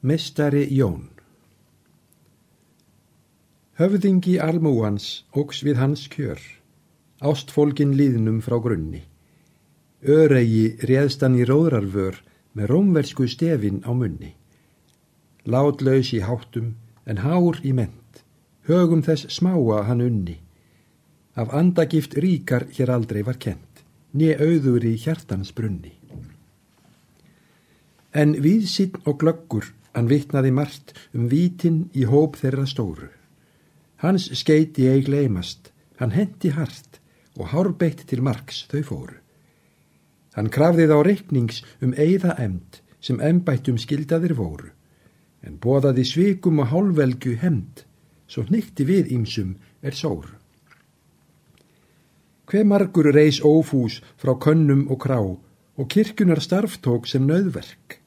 Mestari Jón Höfðingi almúans ógs við hans kjör, ástfólkin líðnum frá grunni. Öregi réðst hann í róðrarvör með rómversku stefin á munni. Látlaus í háttum en hár í ment, högum þess smáa hann unni. Af andagift ríkar hér aldrei var kent, nýja auður í hjartans brunni. En viðsinn og glöggur hann vittnaði margt um vítin í hóp þeirra stóru. Hans skeiti ei gleymast, hann hendi hart og hárbeitt til marks þau fóru. Hann krafðið á reiknings um eigða emd sem embættum skildaðir voru, en bóðaði svikum og hálvelgu hemd, svo nýtti við ímsum er sóru. Hver margur reys ófús frá könnum og krá og kirkunar starftók sem nöðverk,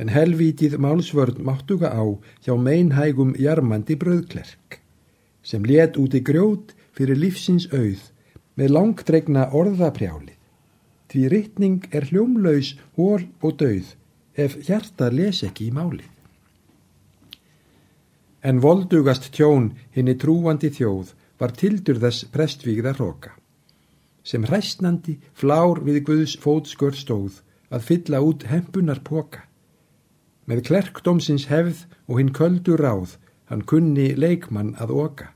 en helvítið málsvörn máttuga á hjá meinhægum jarmandi bröðklerk, sem let út í grjót fyrir lífsins auð með langdregna orðaprjálið. Því rytning er hljómlaus, hól og dauð ef hjarta les ekki í málið. En voldugast tjón henni trúandi þjóð var tildur þess prestvígða hróka, sem hræstnandi flár við Guðs fótskör stóð að fylla út hempunar póka. Með klerkdómsins hefð og hinn köldu ráð hann kunni leikmann að oka.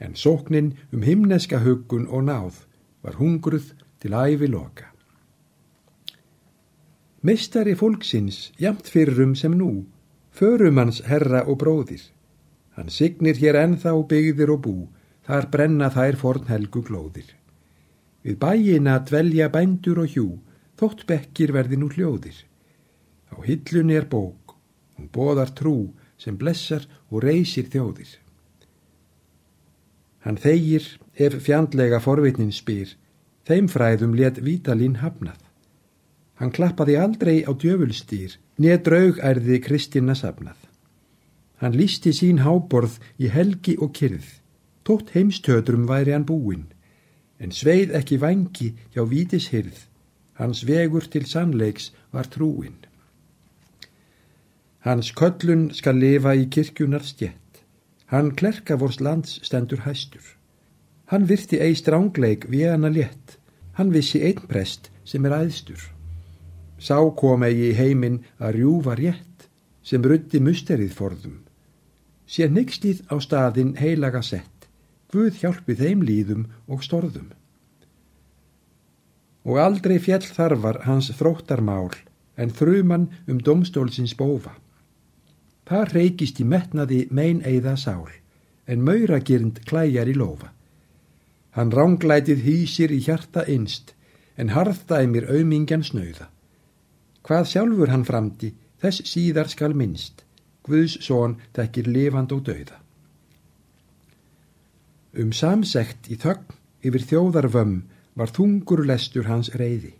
En sóknin um himneska huggun og náð var hungruð til æfi loka. Mestari fólksins jamt fyrrum sem nú, förum hans herra og bróðir. Hann signir hér ennþá byggðir og bú, þar brenna þær forn helgu glóðir. Við bæina dvelja bændur og hjú, þótt bekkir verði nú hljóðir. Á hillunni er bók, hún boðar trú sem blessar og reysir þjóðir. Hann þegir ef fjandlega forvitnin spyr, þeim fræðum let Vítalín hafnað. Hann klappaði aldrei á djöfulstýr, neð draug ærði Kristina safnað. Hann lísti sín háborð í helgi og kyrð, tótt heimstöðrum væri hann búinn, en sveið ekki vangi hjá vítis hyrð, hans vegur til sannleiks var trúinn. Hans köllun skal lifa í kirkjunar stjett. Hann klerka vors lands stendur hæstur. Hann virti ei strángleik við hana létt. Hann vissi einn prest sem er æðstur. Sá kom eigi í heiminn að rjúfa rétt sem ruddi musterið forðum. Sér nykslið á staðin heilaga sett. Guð hjálpi þeim líðum og storðum. Og aldrei fjell þarfar hans þróttarmál en þruman um domstólsins bófa. Það reykist í metnaði mein eiða sál, en mauragirnd klæjar í lofa. Hann ránglætið hýsir í hjarta einst, en harðdæmir aumingjan snauða. Hvað sjálfur hann framti, þess síðar skal minnst, Guðs són tekir lifand og dauða. Um samsekt í þögn yfir þjóðarvömm var þungur lestur hans reyði.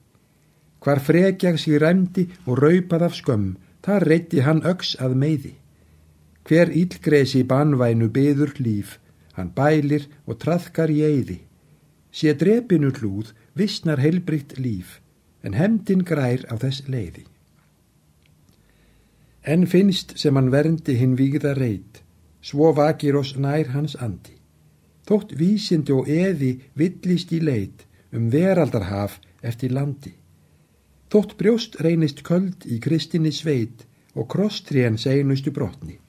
Hvar frekjag sér ræmdi og raupað af skömm, þar reytti hann öks að meiði. Hver ílgresi banvænu byður líf, hann bælir og traðkar í eyði. Sé drepinu hlúð, vissnar heilbrikt líf, en hemdin grær á þess leiði. En finnst sem hann verndi hinn víða reit, svo vakir oss nær hans andi. Þótt vísindi og eði villist í leit um veraldarhaf eftir landi. Þótt brjóst reynist köld í kristinni sveit og krosstrén seinustu brotni.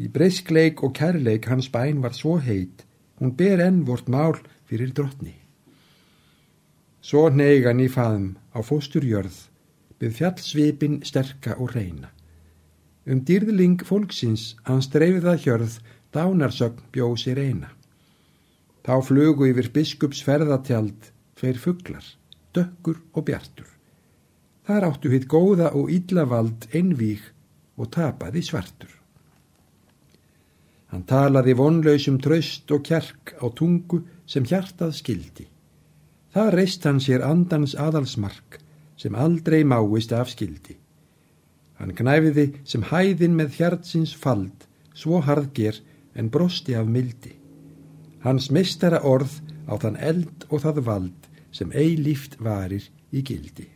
Í breyskleik og kærleik hans bæn var svo heit, hún ber enn vort mál fyrir drottni. Svo neigan í faðum á fósturjörð, við fjallsvipin sterka og reyna. Um dýrðling fólksins hans dreifða hjörð, dánarsögn bjóð sér eina. Þá flugu yfir biskups ferðatjald, tveir fugglar, dökkur og bjartur. Þar áttu hitt góða og illavald einvík og tapaði svartur. Hann talaði vonlausum tröst og kjark á tungu sem hjartað skildi. Það reist hann sér andans aðalsmark sem aldrei máist af skildi. Hann knæfiði sem hæðin með hjartsins fald, svo harðger en brosti af mildi. Hans mistara orð á þann eld og það vald sem ei líft varir í gildi.